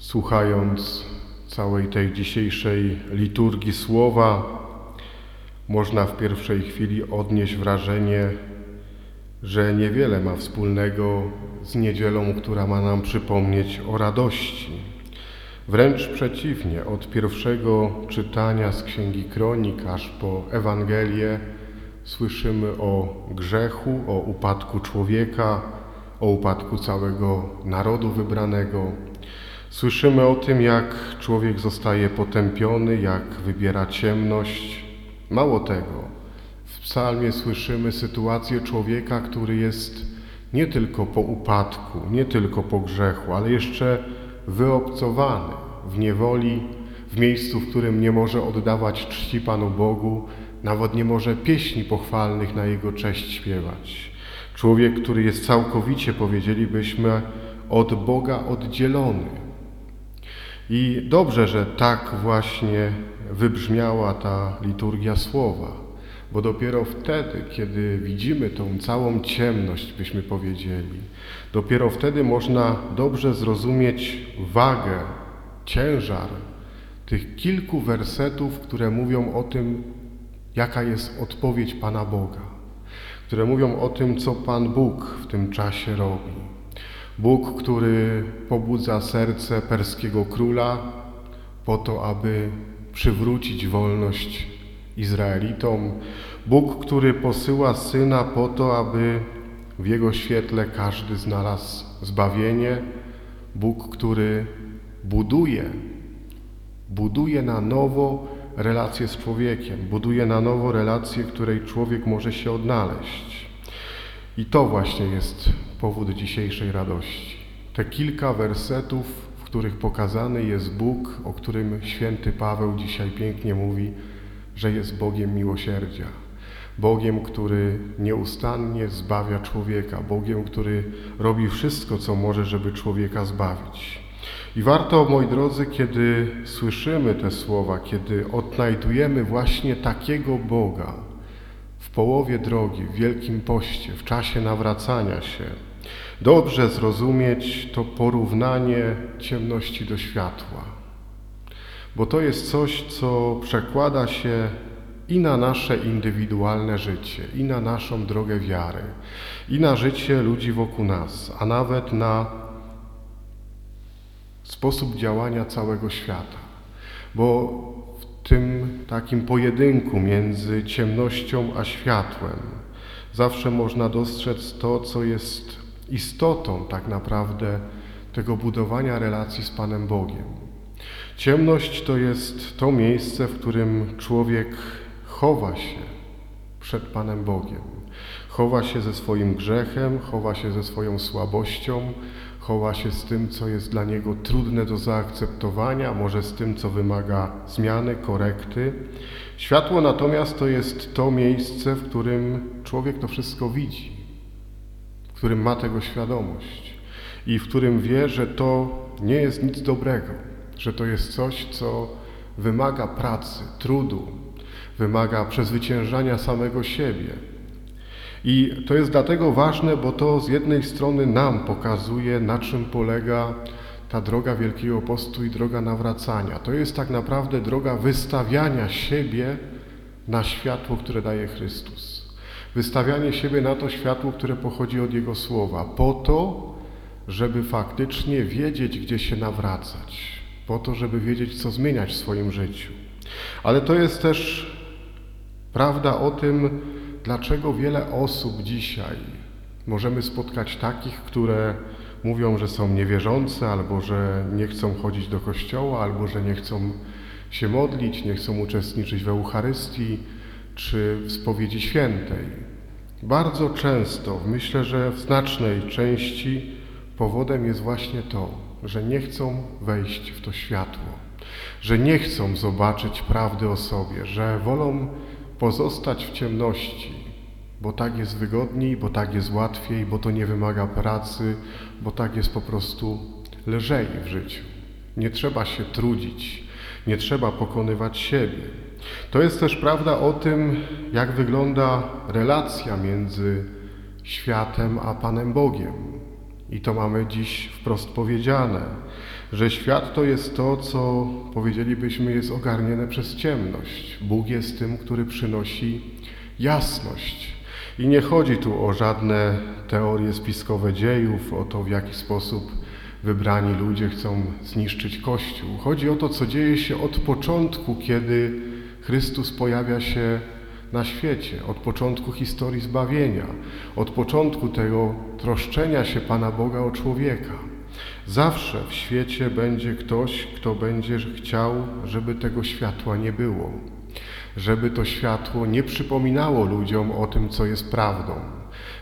Słuchając całej tej dzisiejszej liturgii słowa, można w pierwszej chwili odnieść wrażenie, że niewiele ma wspólnego z niedzielą, która ma nam przypomnieć o radości. Wręcz przeciwnie, od pierwszego czytania z Księgi Kronik aż po Ewangelię słyszymy o grzechu, o upadku człowieka, o upadku całego narodu wybranego. Słyszymy o tym, jak człowiek zostaje potępiony, jak wybiera ciemność. Mało tego, w psalmie słyszymy sytuację człowieka, który jest nie tylko po upadku, nie tylko po grzechu, ale jeszcze wyobcowany w niewoli, w miejscu, w którym nie może oddawać czci Panu Bogu, nawet nie może pieśni pochwalnych na Jego cześć śpiewać. Człowiek, który jest całkowicie, powiedzielibyśmy, od Boga oddzielony. I dobrze, że tak właśnie wybrzmiała ta liturgia słowa, bo dopiero wtedy, kiedy widzimy tą całą ciemność, byśmy powiedzieli, dopiero wtedy można dobrze zrozumieć wagę, ciężar tych kilku wersetów, które mówią o tym, jaka jest odpowiedź Pana Boga, które mówią o tym, co Pan Bóg w tym czasie robi. Bóg, który pobudza serce perskiego króla po to, aby przywrócić wolność Izraelitom. Bóg, który posyła syna po to, aby w jego świetle każdy znalazł zbawienie. Bóg, który buduje, buduje na nowo relacje z człowiekiem, buduje na nowo relacje, której człowiek może się odnaleźć. I to właśnie jest powód dzisiejszej radości. Te kilka wersetów, w których pokazany jest Bóg, o którym święty Paweł dzisiaj pięknie mówi, że jest Bogiem miłosierdzia. Bogiem, który nieustannie zbawia człowieka, Bogiem, który robi wszystko, co może, żeby człowieka zbawić. I warto, moi drodzy, kiedy słyszymy te słowa, kiedy odnajdujemy właśnie takiego Boga w połowie drogi, w Wielkim Poście, w czasie nawracania się, dobrze zrozumieć to porównanie ciemności do światła. Bo to jest coś, co przekłada się i na nasze indywidualne życie, i na naszą drogę wiary, i na życie ludzi wokół nas, a nawet na sposób działania całego świata. Bo w tym takim pojedynku między ciemnością a światłem zawsze można dostrzec to, co jest istotą tak naprawdę tego budowania relacji z Panem Bogiem. Ciemność to jest to miejsce, w którym człowiek chowa się przed Panem Bogiem. Chowa się ze swoim grzechem, chowa się ze swoją słabością, chowa się z tym, co jest dla niego trudne do zaakceptowania, może z tym, co wymaga zmiany, korekty. Światło natomiast to jest to miejsce, w którym człowiek to wszystko widzi, w którym ma tego świadomość i w którym wie, że to nie jest nic dobrego, że to jest coś, co wymaga pracy, trudu, wymaga przezwyciężania samego siebie. I to jest dlatego ważne, bo to z jednej strony nam pokazuje, na czym polega ta droga Wielkiego Postu i droga nawracania. To jest tak naprawdę droga wystawiania siebie na światło, które daje Chrystus. Wystawianie siebie na to światło, które pochodzi od Jego Słowa, po to, żeby faktycznie wiedzieć, gdzie się nawracać, po to, żeby wiedzieć, co zmieniać w swoim życiu. Ale to jest też prawda o tym, dlaczego wiele osób dzisiaj możemy spotkać takich, które mówią, że są niewierzące, albo że nie chcą chodzić do kościoła, albo że nie chcą się modlić, nie chcą uczestniczyć w Eucharystii czy w spowiedzi świętej. Bardzo często, myślę, że w znacznej części powodem jest właśnie to, że nie chcą wejść w to światło, że nie chcą zobaczyć prawdy o sobie, że wolą pozostać w ciemności, bo tak jest wygodniej, bo tak jest łatwiej, bo to nie wymaga pracy, bo tak jest po prostu lżej w życiu. Nie trzeba się trudzić, nie trzeba pokonywać siebie. To jest też prawda o tym, jak wygląda relacja między światem a Panem Bogiem. I to mamy dziś wprost powiedziane, że świat to jest to, co powiedzielibyśmy jest ogarnione przez ciemność. Bóg jest tym, który przynosi jasność. I nie chodzi tu o żadne teorie spiskowe dziejów, o to, w jaki sposób wybrani ludzie chcą zniszczyć Kościół. Chodzi o to, co dzieje się od początku, kiedy Chrystus pojawia się na świecie, od początku historii zbawienia, od początku tego troszczenia się Pana Boga o człowieka. Zawsze w świecie będzie ktoś, kto będzie chciał, żeby tego światła nie było, żeby to światło nie przypominało ludziom o tym, co jest prawdą,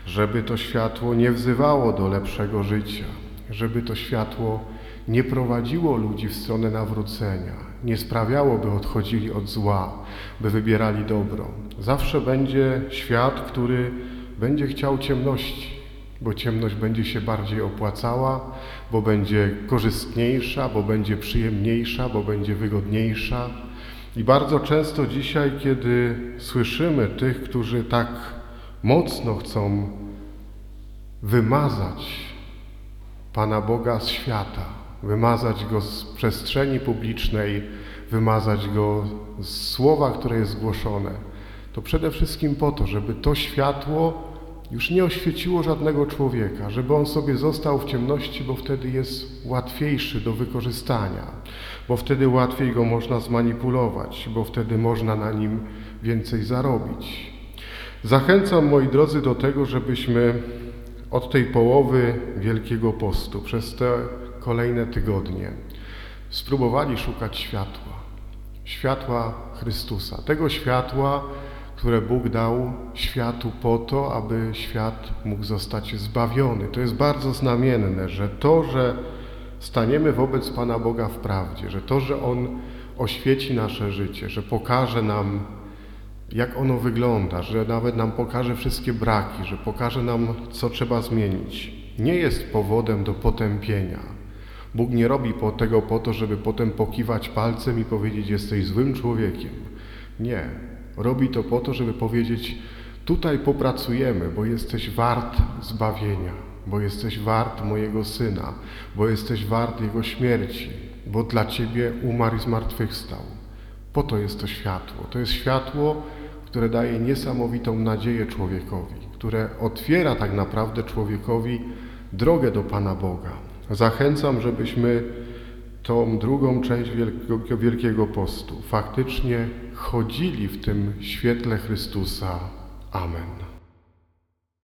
żeby to światło nie wzywało do lepszego życia, żeby to światło nie prowadziło ludzi w stronę nawrócenia, nie sprawiało, by odchodzili od zła, by wybierali dobro. Zawsze będzie świat, który będzie chciał ciemności, bo ciemność będzie się bardziej opłacała, bo będzie korzystniejsza, bo będzie przyjemniejsza, bo będzie wygodniejsza. I bardzo często dzisiaj, kiedy słyszymy tych, którzy tak mocno chcą wymazać Pana Boga z świata, wymazać Go z przestrzeni publicznej, wymazać Go z słowa, które jest zgłoszone, to przede wszystkim po to, żeby to światło już nie oświeciło żadnego człowieka, żeby on sobie został w ciemności, bo wtedy jest łatwiejszy do wykorzystania, bo wtedy łatwiej go można zmanipulować, bo wtedy można na nim więcej zarobić. Zachęcam, moi drodzy, do tego, żebyśmy od tej połowy Wielkiego Postu przez te kolejne tygodnie spróbowali szukać światła, światła Chrystusa, tego światła, które Bóg dał światu po to, aby świat mógł zostać zbawiony. To jest bardzo znamienne, że to, że staniemy wobec Pana Boga w prawdzie, że to, że On oświeci nasze życie, że pokaże nam, jak ono wygląda, że nawet nam pokaże wszystkie braki, że pokaże nam, co trzeba zmienić, nie jest powodem do potępienia. Bóg nie robi tego po to, żeby potem pokiwać palcem i powiedzieć: Jesteś złym człowiekiem. Nie. Robi to po to, żeby powiedzieć: Tutaj popracujemy, bo jesteś wart zbawienia, bo jesteś wart mojego syna, bo jesteś wart jego śmierci, bo dla ciebie umarł i zmartwychwstał. Po to jest to światło. To jest światło, które daje niesamowitą nadzieję człowiekowi, które otwiera tak naprawdę człowiekowi drogę do Pana Boga. Zachęcam, żebyśmy tą drugą część Wielkiego, Wielkiego Postu faktycznie chodzili w tym świetle Chrystusa. Amen.